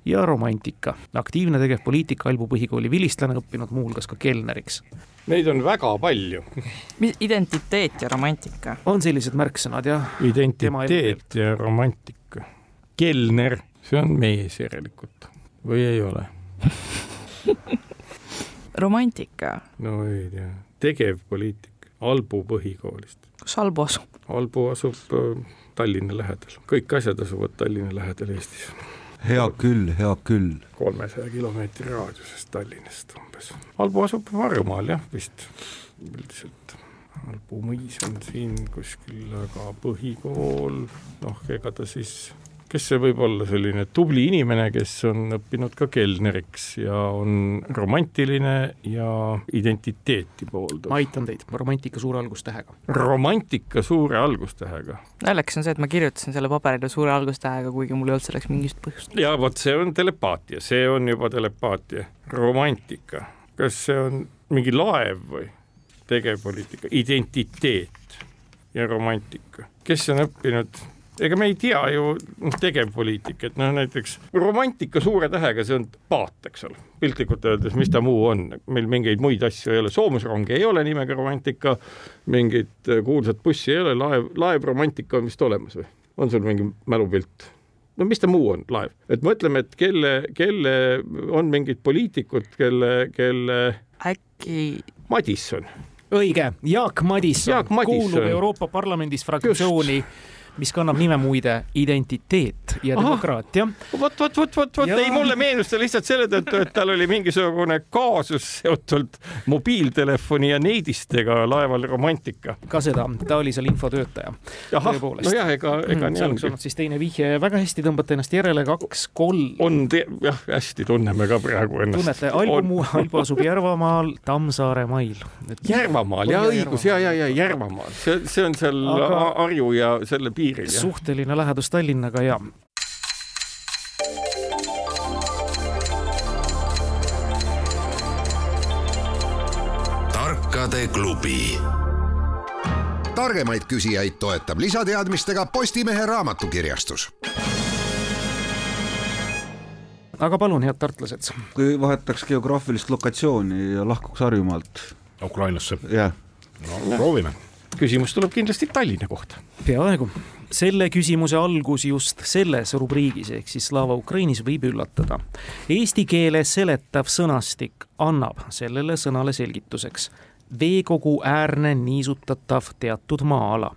ja romantika. aktiivne tegevpoliitik Albu põhikooli vilistlane õppinud muuhulgas ka kelneriks. neid on väga palju. mis identiteet ja romantika? on sellised märksõnad jah? Identiteet ja romantika. kelner, see on mees järelikult või ei ole? romantika, no ei tea, tegevpoliitik Albu põhikoolist. Kus Albu asub? Albu asub äh, Tallinna lähedal, kõik asjad asuvad Tallinna lähedal Eestis, hea küll, hea küll. kolmesaja kilomeetri raadiuses Tallinnast umbes. Albu asub Võrumaal jah, vist üldiselt. Albu mõis on siin kuskil, aga põhikool, noh, ega ta siis, kes see võib olla selline tubli inimene, kes on õppinud ka kelneriks ja on romantiline ja identiteeti pooldav ma. aitan teid, romantika suure algustähega. romantika suure algustähega. naljakas on see, et ma kirjutasin selle paberile suure algustähega, kuigi mul ei olnud selleks mingisugust põhjust. ja vot see on telepaatia, see on juba telepaatia, romantika, kas see on mingi laev või tegevpoliitika, identiteet ja romantika, kes on õppinud ega me ei tea ju noh, tegevpoliitikat, noh näiteks romantika suure tähega, see on paat, eks ole, piltlikult öeldes, mis ta muu on, meil mingeid muid asju ei ole, soomusronge ei ole nimega romantika, mingit kuulsat bussi ei ole, laev, laevromantika on vist olemas või? on sul mingi mälupilt? no mis ta muu on, laev, et mõtleme, et kelle, kelle on mingid poliitikud, kelle, kelle äkki Madisson, õige, Jaak Madisson, Jaak Madisson. kuulub Euroopa Parlamendis fraktsiooni, mis kannab nime muide Identiteet ja demokraatia. vot, vot, vot, vot, vot Ja- ei, mulle meenus ta lihtsalt selle tõttu, et tal oli mingisugune kaasus seotult mobiiltelefoni ja neidistega laeval Romantika. ka seda, ta oli seal infotöötaja. nojah, ega, ega Mm, nii see oleks ongi olnud. siis teine vihje, väga hästi tõmbate ennast järele, kaks-kolm. on, jah, hästi tunneme ka praegu ennast. tunnete, Albu, Albu asub Järvamaal Tammsaare mail. Järvamaal, ja õigus ja, ja, ja Järvamaal, see, see on seal Aga- Aga... Harju ja selle piiril, suhteline lähedus Tallinnaga ja tarkade klubi. Targemaid küsijaid toetab lisateadmistega Postimehe raamatukirjastus. Aga palun, head tartlased, kui vahetaks geograafilist lokatsiooni ja lahkuks Harjumaalt, Ukrainasse, jah, no proovime. Küsimus tuleb kindlasti Tallinna kohta. peaaegu. selle küsimuse algus just selles rubriigis ehk siis Slava Ukrainis võib üllatada. Eesti keele seletav sõnastik annab sellele sõnale selgituseks veekogu äärne niisutatav teatud maa-ala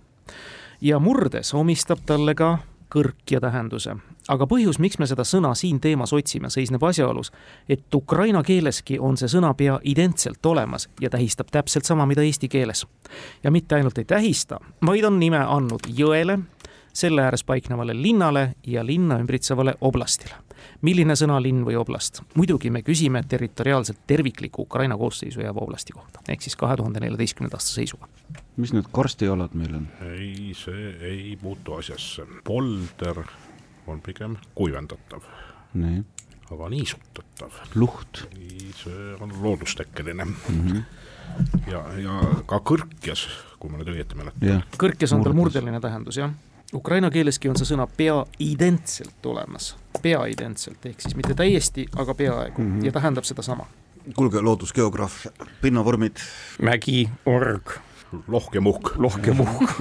ja murdes omistab talle ka kõrkja tähenduse. Aga põhjus, miks me seda sõna siin teemas otsime, seisneb asjaolus, et ukraina keeleski on see sõna pea identselt olemas ja tähistab täpselt sama, mida eesti keeles. ja mitte ainult ei tähista, vaid on nime andnud jõele, selle ääres paiknevale linnale ja linna ümbritsevale oblastile. milline sõna linn või oblast? muidugi me küsime territoriaalselt tervikliku Ukraina koosseisu jääva oblasti kohta, ehk siis kahe tuhande neljateistkümnenda aasta seisuga. mis need karstialad meil on? ei, see ei puutu asjasse. polder on pigem kuivendatav. nii. aga niisutatav. luht. see on loodustekkeline mm. -hmm. ja, ja ka kõrkjas, kui ma nüüd õieti mäletan. kõrkjas on tal murdeline tähendus, jah Ukraina keeleski on see sõna pea identselt olemas, pea identselt ehk siis mitte täiesti, aga peaaegu mm -hmm. ja tähendab sedasama. kuulge, loodusgeograaf, pinnavormid. mägi, org. lohkemuhk. lohkemuhk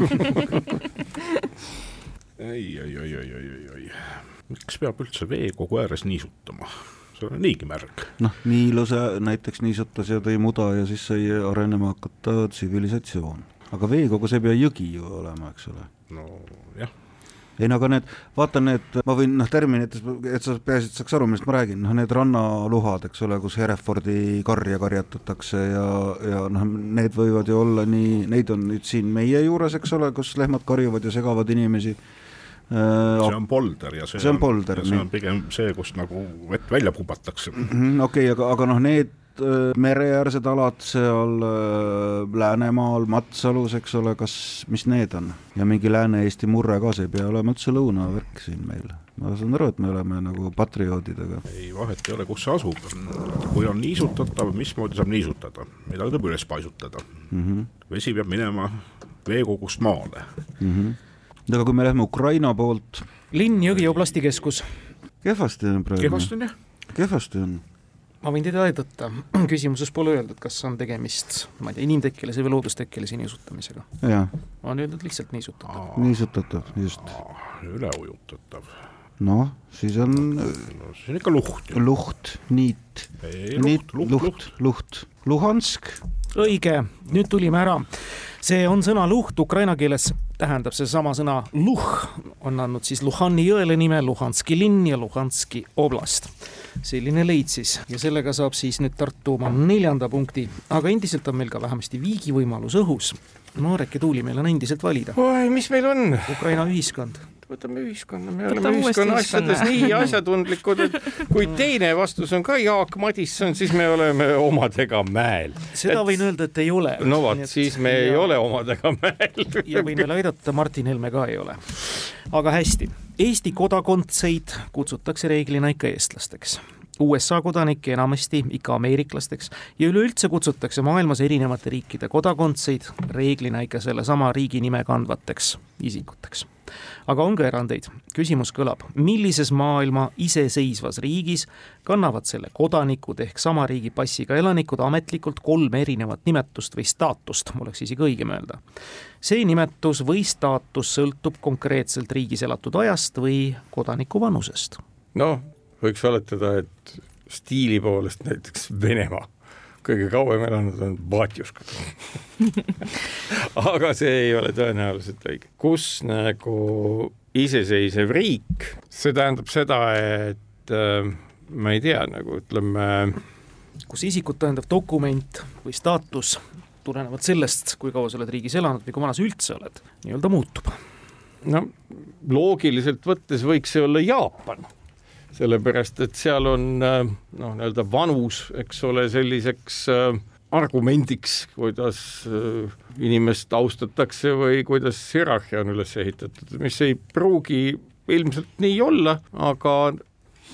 ei, ei, ei, ei, ei, ei, miks peab üldse veekogu ääres niisutama? see on niigi märg. noh, Niiluse näiteks niisutas ja tõi muda ja siis sai arenema hakata tsivilisatsioon. aga veekogu, see ei pea jõgi ju olema, eks ole nojah ei no aga need, vaata need, ma võin noh, terminites, et sa peaasi, et saaks aru, millest ma räägin, noh need rannaluhad, eks ole, kus Herefordi karja karjatatakse ja, ja noh, need võivad ju olla nii, neid on nüüd siin meie juures, eks ole, kus lehmad karjuvad ja segavad inimesi see on polder ja see, see on, polder, see on pigem see, kust nagu vett välja pubatakse -hmm,. okei aga, aga noh, need Äh, mereäärsed alad seal äh, Läänemaal, Matsalus, eks ole, kas, mis need on? ja mingi Lääne-Eesti murre ka, see ei pea olema üldse lõunavärk siin meil. ma saan aru, et me oleme nagu patrioodid, aga ei, vahet ei ole, kus see asub. kui on niisutatav, mismoodi saab niisutada, midagi tuleb üles paisutada mm. -hmm. vesi peab minema veekogust maale mm. -hmm. Aga kui me läheme Ukraina poolt linn, Jõgi oblasti keskus. kehvasti on praegu. kehvasti on jah. kehvasti on ma võin teid aidata, küsimuses pole öeldud, kas on tegemist, ma ei tea, inimtekkelise või loodustekkelise niisutamisega. on öeldud lihtsalt niisutatav. niisutatav, just. üleujutatav. noh, siis on no,. siis on ikka luht. luht, niit. niit, luht, luht, luht, luht. Luhansk. õige, nüüd tulime ära. see on sõna luht ukraina keeles tähendab seesama sõna luh, on andnud siis Luhani jõele nime Luhanski linn ja Luhanski oblast selline leid siis ja sellega saab siis nüüd Tartu oma neljanda punkti, aga endiselt on meil ka vähemasti viigi võimalus õhus. Marek ja Tuuli, meil on endiselt valida. oi, mis meil on? Ukraina ühiskond võtame ühiskonna, me oleme ühiskonna asjades nii asjatundlikud, et kui teine vastus on ka Jaak Madisson, siis me oleme omadega mäel. seda et... võin öelda, et ei ole. no vot, siis me ja... ei ole omadega mäel. ja võin veel aidata, Martin Helme ka ei ole. aga hästi, Eesti kodakondseid kutsutakse reeglina ikka eestlasteks USA kodanikke enamasti ikka ameeriklasteks ja üleüldse kutsutakse maailmas erinevate riikide kodakondseid reeglina ikka sellesama riigi nime kandvateks isikuteks. Aga on ka erandeid. küsimus kõlab, millises maailma iseseisvas riigis kannavad selle kodanikud ehk sama riigi passiga elanikud ametlikult kolme erinevat nimetust või staatust, oleks isegi õigem öelda. see nimetus või staatus sõltub konkreetselt riigis elatud ajast või kodaniku vanusest. noh, võiks oletada, et stiili poolest näiteks Venemaa kõige kauem elanud on Batjuškad aga see ei ole tõenäoliselt õige. kus nagu iseseisev riik, see tähendab seda, et äh, ma ei tea, nagu ütleme kus isikut tõendav dokument või staatus tulenevalt sellest, kui kaua sa oled riigis elanud või kui vana sa üldse oled, nii-öelda muutub. no loogiliselt võttes võiks see olla Jaapan sellepärast et seal on äh, noh, nii-öelda vanus, eks ole, selliseks äh, argumendiks, kuidas äh, inimest austatakse või kuidas hierarhia on üles ehitatud, mis ei pruugi ilmselt nii olla, aga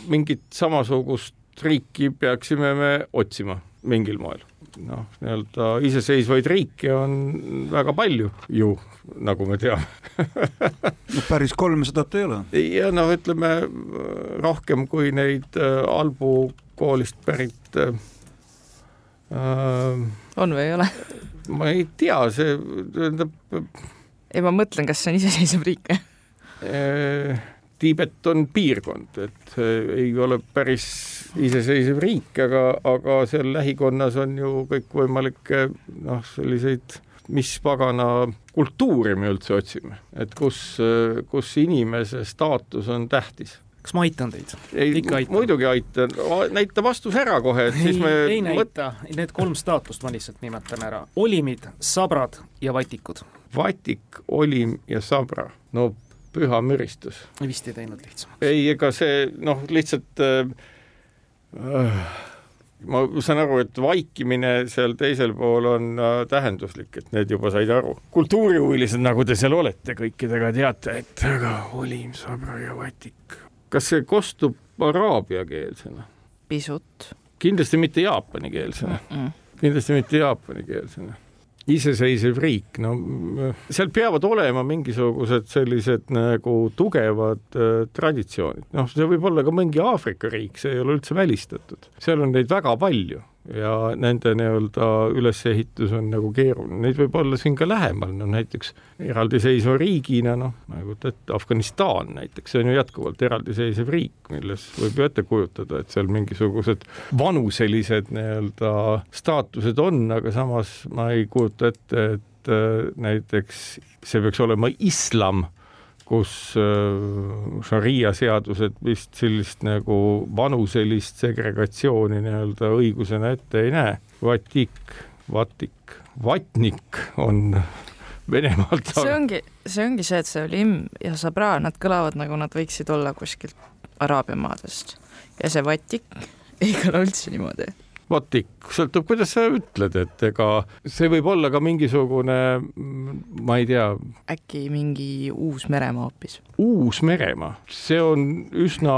mingit samasugust riiki peaksime me otsima mingil moel. Noh, nii-öelda iseseisvaid riike on väga palju ju nagu me teame no päris kolmsadat ei ole. ja noh, ütleme rohkem kui neid äh, Albu koolist pärit äh, äh, on või ei ole? ma ei tea, see tähendab ei, ma mõtlen, kas see on iseseisev riik või? Tiibet on piirkond, et äh, ei ole päris iseseisev riik, aga, aga seal lähikonnas on ju kõikvõimalikke noh, selliseid, mis pagana kultuuri me üldse otsime, et kus, kus inimese staatus on tähtis kas ma aitan teid? ei Ikka, aitan. muidugi aitan, näita vastus ära kohe, et siis ei me, ei näita, need kolm staatust ma lihtsalt nimetan ära. olimid, sabrad ja vatikud. Vatik, Olim ja Sabra, no püha müristus. vist ei teinud lihtsamaks. ei, ega see noh, lihtsalt äh, äh, ma saan aru, et vaikimine seal teisel pool on äh, tähenduslik, et need juba said aru. kultuurihuvilised, nagu te seal olete, kõikidega teate, et aga Olim, Sabra ja Vatik. kas see kostub araabiakeelsena? pisut kindlasti mitte jaapanikeelsena, mm.. kindlasti mitte jaapanikeelsena. Iseseisev riik, no seal peavad olema mingisugused sellised nagu tugevad äh, traditsioonid, noh, see võib olla ka mingi Aafrika riik, see ei ole üldse välistatud, seal on neid väga palju ja nende nii-öelda ülesehitus on nagu keeruline, neid võib olla siin ka lähemal, no näiteks eraldiseisva riigina, noh, kujuta ette, Afganistan näiteks, see on ju jätkuvalt eraldiseisev riik, milles võib ju ette kujutada, et seal mingisugused vanuselised nii-öelda staatused on, aga samas ma ei kujuta ette, et äh, näiteks see peaks olema islam, kus äh, šaria seadused vist sellist nagu vanuselist segregatsiooni nii-öelda õigusena ette ei näe. Vatik, vatik, vatnik on Venemaalt see ongi, see ongi see, et see Olim ja Sabra, nad kõlavad nagu nad võiksid olla kuskilt Araabia maadest ja see Vatik ei kõla üldse niimoodi. vatik, sõltub, kuidas sa ütled, et ega see võib olla ka mingisugune, ma ei tea, äkki mingi Uus-Meremaa hoopis? Uus-Meremaa, see on üsna,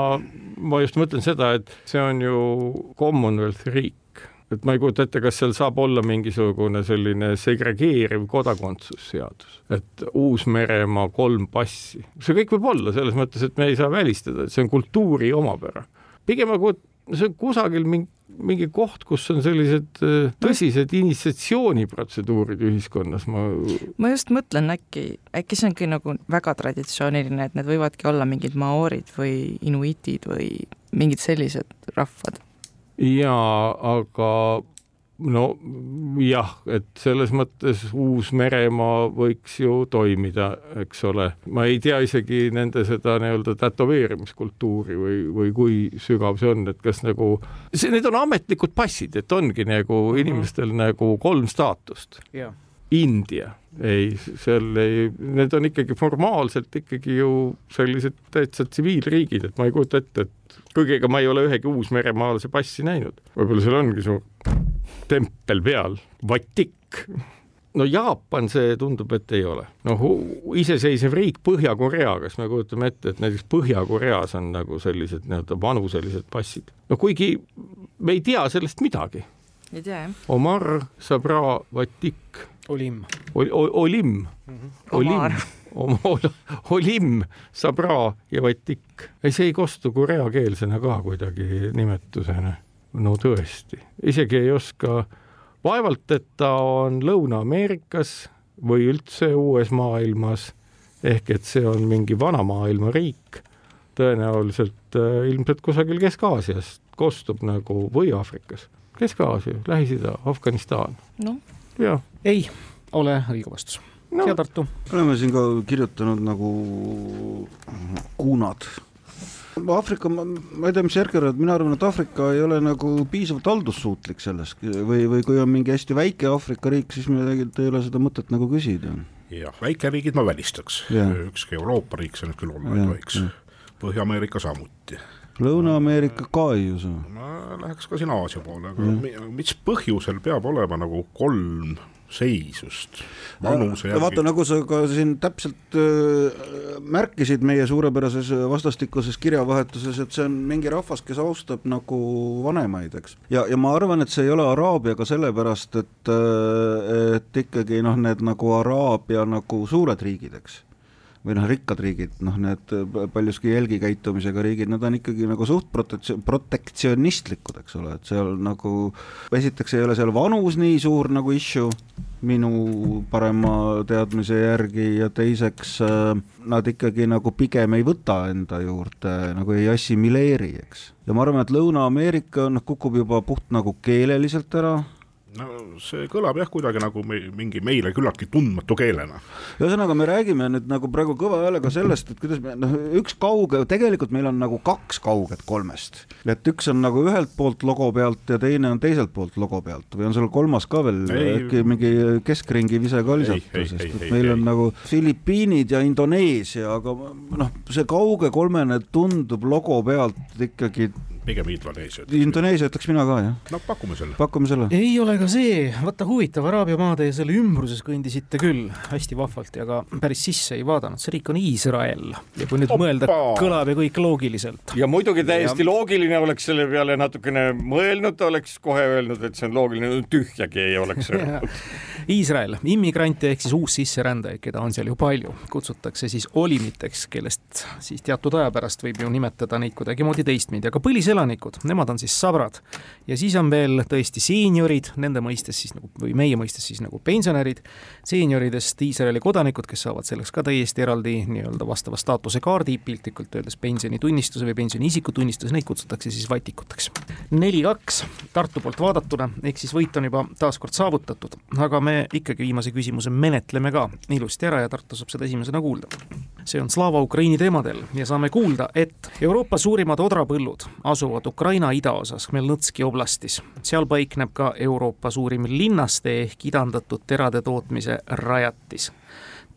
ma just mõtlen seda, et see on ju Commonwealthi riik, et ma ei kujuta ette, kas seal saab olla mingisugune selline segregeeriv kodakondsusseadus, et Uus-Meremaa kolm passi, see kõik võib olla selles mõttes, et me ei saa välistada, et see on kultuuri omapära. pigem ma kujut-, see on kusagil mingi mingi koht, kus on sellised äh, tõsised initsatsiooniprotseduurid ühiskonnas, ma ma just mõtlen, äkki, äkki see ongi nagu väga traditsiooniline, et need võivadki olla mingid maoorid või inuitid või mingid sellised rahvad. jaa, aga no jah, et selles mõttes Uus-Meremaa võiks ju toimida, eks ole. ma ei tea isegi nende seda nii-öelda tätoveerimiskultuuri või, või kui sügav see on, et kas nagu, see, need on ametlikud passid, et ongi nagu inimestel nagu kolm staatust. jaa. India, ei, seal ei, need on ikkagi formaalselt ikkagi ju sellised täitsa tsiviilriigid, et ma ei kujuta ette, et kuigi ega ma ei ole ühegi uusmeremaalase passi näinud, võib-olla seal ongi suur tempel peal, Vatik. no Jaapan, see tundub, et ei ole. noh, iseseisev riik Põhja-Korea, kas me kujutame ette, et näiteks Põhja-Koreas on nagu sellised nii-öelda vanuselised passid, no kuigi me ei tea sellest midagi. ei tea jah. Omar, Sabra, Vatik Olim. Ol- Ol- Olim, Omar Olim, Olim, Sabra ja Vatik. ei, see ei kostu koreakeelsena ka kuidagi nimetusena. No tõesti, isegi ei oska, vaevalt, et ta on Lõuna-Ameerikas või üldse uues maailmas, ehk et see on mingi vana maailma riik, tõenäoliselt äh, ilmselt kusagil Kesk-Aasias kostub nagu või Aafrikas, Kesk-Aasia, Lähis-Ida, Afganistan, noh, ei ole õige vastus no.. ja Tartu. oleme siin ka kirjutanud nagu kuunad. Aafrika, ma ei tea, mis Erker arvad, mina arvan, et Aafrika ei ole nagu piisavalt haldussuutlik selles või, või kui on mingi hästi väike Aafrika riik, siis me tegelikult ei ole seda mõtet nagu küsida. jah, väikeriigid ma välistaks ükski Euroopa riik see nüüd küll olla ei tohiks. Põhja-Ameerika samuti. Lõuna-Ameerika ka ei usu. ma läheks ka siin Aasia poole, aga mi- mis põhjusel peab olema nagu kolm seisust vanuse vaata, järgi? nagu sa ka siin täpselt öö, märkisid meie suurepärases vastastikuses kirjavahetuses, et see on mingi rahvas, kes austab nagu vanemaid, eks. ja, ja ma arvan, et see ei ole Araabia ka sellepärast, et, et ikkagi noh, need nagu Araabia nagu suured riigid, eks või noh, rikkad riigid, noh, need paljuski jälgikäitumisega riigid, nad on ikkagi nagu suht prote-, protektsionistlikud, eks ole, et seal nagu esiteks ei ole seal vanus nii suur nagu issue, minu parema teadmise järgi ja teiseks äh, nad ikkagi nagu pigem ei võta enda juurde, nagu ei assimileeri, eks. ja ma arvan, et Lõuna-Ameerika noh, kukub juba puht nagu keeleliselt ära, no see kõlab jah, kuidagi nagu me, mingi meile küllaltki tundmatu keelena. ühesõnaga, me räägime nüüd nagu praegu kõva häälega sellest, et kuidas me noh, üks kauge, tegelikult meil on nagu kaks kauget kolmest. et üks on nagu ühelt poolt logo pealt ja teine on teiselt poolt logo pealt või on seal kolmas ka veel, äkki mingi keskringi vise ka lisata, sest et meil ei, on ei. nagu Filipiinid ja Indoneesia, aga noh, see kauge kolmene tundub logo pealt ikkagi pigem Indoneesia. Indoneesia ütleks mina ka, jah. no pakume selle. pakume selle. ei ole ka see, vaata huvitav, Araabia maade ja selle ümbruses kõndisite küll hästi vahvalt ja ka päris sisse ei vaadanud, see riik on Iisrael ja kui nüüd Opa. mõelda, kõlab ju kõik loogiliselt. ja muidugi täiesti ja... loogiline oleks selle peale natukene mõelnud, oleks kohe öelnud, et see on loogiline, tühjagi ei oleks öelnud Iisrael, immigrante ehk siis uussisserändajaid, keda on seal ju palju, kutsutakse siis olimiteks, kellest siis teatud aja pärast võib ju nimetada neid kuidagimoodi teistmoodi, aga põliselanikud, nemad on siis sabrad. ja siis on veel tõesti seeniorid, nende mõistes siis nagu, või meie mõistes siis nagu pensionärid, seenioridest Iisraeli kodanikud, kes saavad selleks ka täiesti eraldi nii-öelda vastava staatuse kaardi, piltlikult öeldes pensionitunnistuse või pensioni isikutunnistuse, neid kutsutakse siis vatikuteks. neli-kaks Tartu poolt vaadatuna, ehk siis võit on juba taas kord saavutatud, aga me ikkagi viimase küsimuse menetleme ka ilusti ära ja Tartu saab seda esimesena kuulda. see on Slava Ukraini teemadel ja saame kuulda, et Euroopa suurimad odrapõllud asuvad Ukraina idaosas Khmelnõtski oblastis. seal paikneb ka Euroopa suurim linnaste ehk idandatud terade tootmise rajatis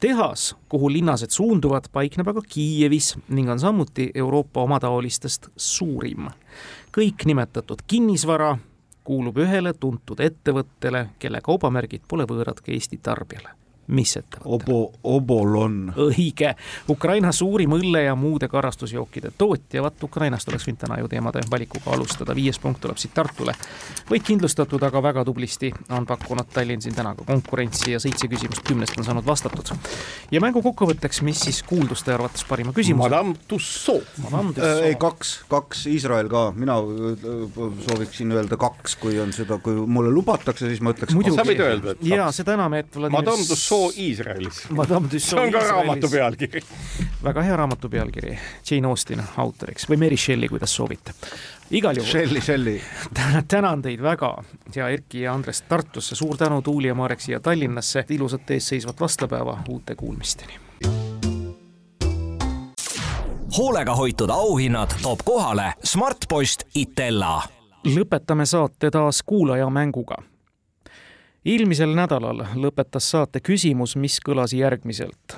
tehas, kuhu linnased suunduvad, paikneb aga Kiievis ning on samuti Euroopa omataolistest suurim. kõik nimetatud kinnisvara kuulub ühele tuntud ettevõttele, kelle kaubamärgid pole võõrad ka Eesti tarbijale mis ettevõte? Obo, Obolon. õige, Ukraina suurim õlle ja muude karastusjookide tootja, vaat Ukrainast oleks võinud täna ju teemade valikuga alustada, viies punkt tuleb siit Tartule. võit kindlustatud, aga väga tublisti on pakkunud Tallinn siin täna ka konkurentsi ja seitse küsimust kümnest on saanud vastatud. ja mängu kokkuvõtteks, mis siis kuulduste arvates parima küsimuse? Madame Tussauds. Äh,. ei, kaks, kaks, Iisrael ka, mina äh, sooviksin öelda kaks, kui on seda, kui mulle lubatakse, siis ma ütleks sa võid öelda, et kaks. jaa, seda enam, et Vladimir Tussauds Iisraelis. see on ka raamatu pealkiri. väga hea raamatu pealkiri, Jane Austen autoriks või Mary Shelley, kuidas soovite. igal juhul. Shelley, Shelley. tänan teid väga, hea Erki ja Andres Tartusse, suur tänu Tuuli ja Marek siia Tallinnasse, ilusat eesseisvat vastlapäeva, uute kuulmisteni hoolega hoitud auhinnad toob kohale Smartpost Itella. lõpetame saate taas kuulajamänguga eelmisel nädalal lõpetas saate küsimus, mis kõlas järgmiselt.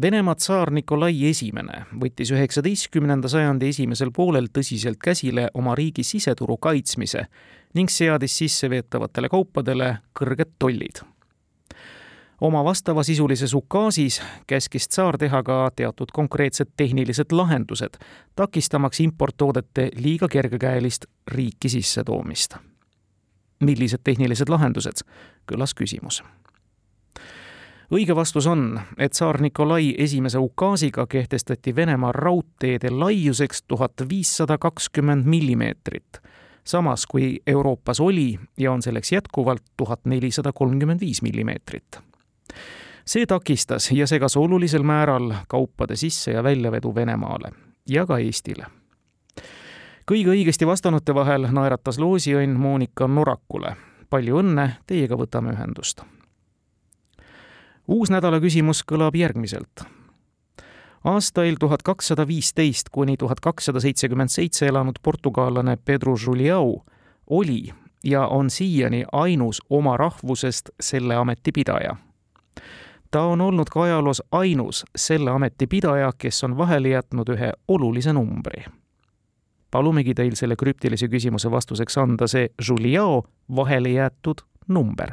Venemaa tsaar Nikolai Esimene võttis üheksateistkümnenda sajandi esimesel poolel tõsiselt käsile oma riigi siseturu kaitsmise ning seadis sisseveetavatele kaupadele kõrged tollid. oma vastavasisulises ukaasis käskis tsaar teha ka teatud konkreetsed tehnilised lahendused, takistamaks importtoodete liiga kergekäelist riiki sissetoomist millised tehnilised lahendused, kõlas küsimus. õige vastus on, et tsaar Nikolai esimese ukaasiga kehtestati Venemaa raudteede laiuseks tuhat viissada kakskümmend millimeetrit, samas kui Euroopas oli ja on selleks jätkuvalt tuhat nelisada kolmkümmend viis millimeetrit. See takistas ja segas olulisel määral kaupade sisse- ja väljavedu Venemaale ja ka Eestile kõige õigesti vastanute vahel naeratas loosiõnn Monika Norakule. palju õnne, teiega võtame ühendust. uus nädala küsimus kõlab järgmiselt. aastail tuhat kakssada viisteist kuni tuhat kakssada seitsekümmend seitse elanud portugallane Pedro Juliau oli ja on siiani ainus oma rahvusest selle ameti pidaja ta on olnud ka ajaloos ainus selle ameti pidaja, kes on vahele jätnud ühe olulise numbri palumegi teil selle krüptilise küsimuse vastuseks anda see Juliao vahele jäetud number.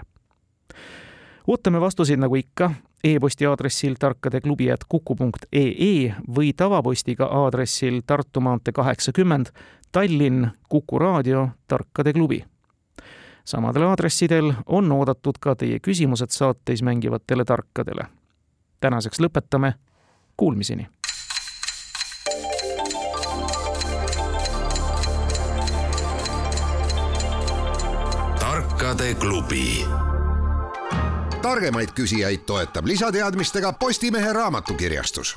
ootame vastuseid nagu ikka e-posti aadressil tarkadeklubi.kuku.ee või tavapostiga aadressil Tartu maantee kaheksakümmend, Tallinn, Kuku raadio, Tarkade klubi. samadel aadressidel on oodatud ka teie küsimused saates mängivatele tarkadele. tänaseks lõpetame. Kuulmiseni. Tarkade klubi. Targemaid küsijaid toetab lisateadmistega Postimehe raamatukirjastus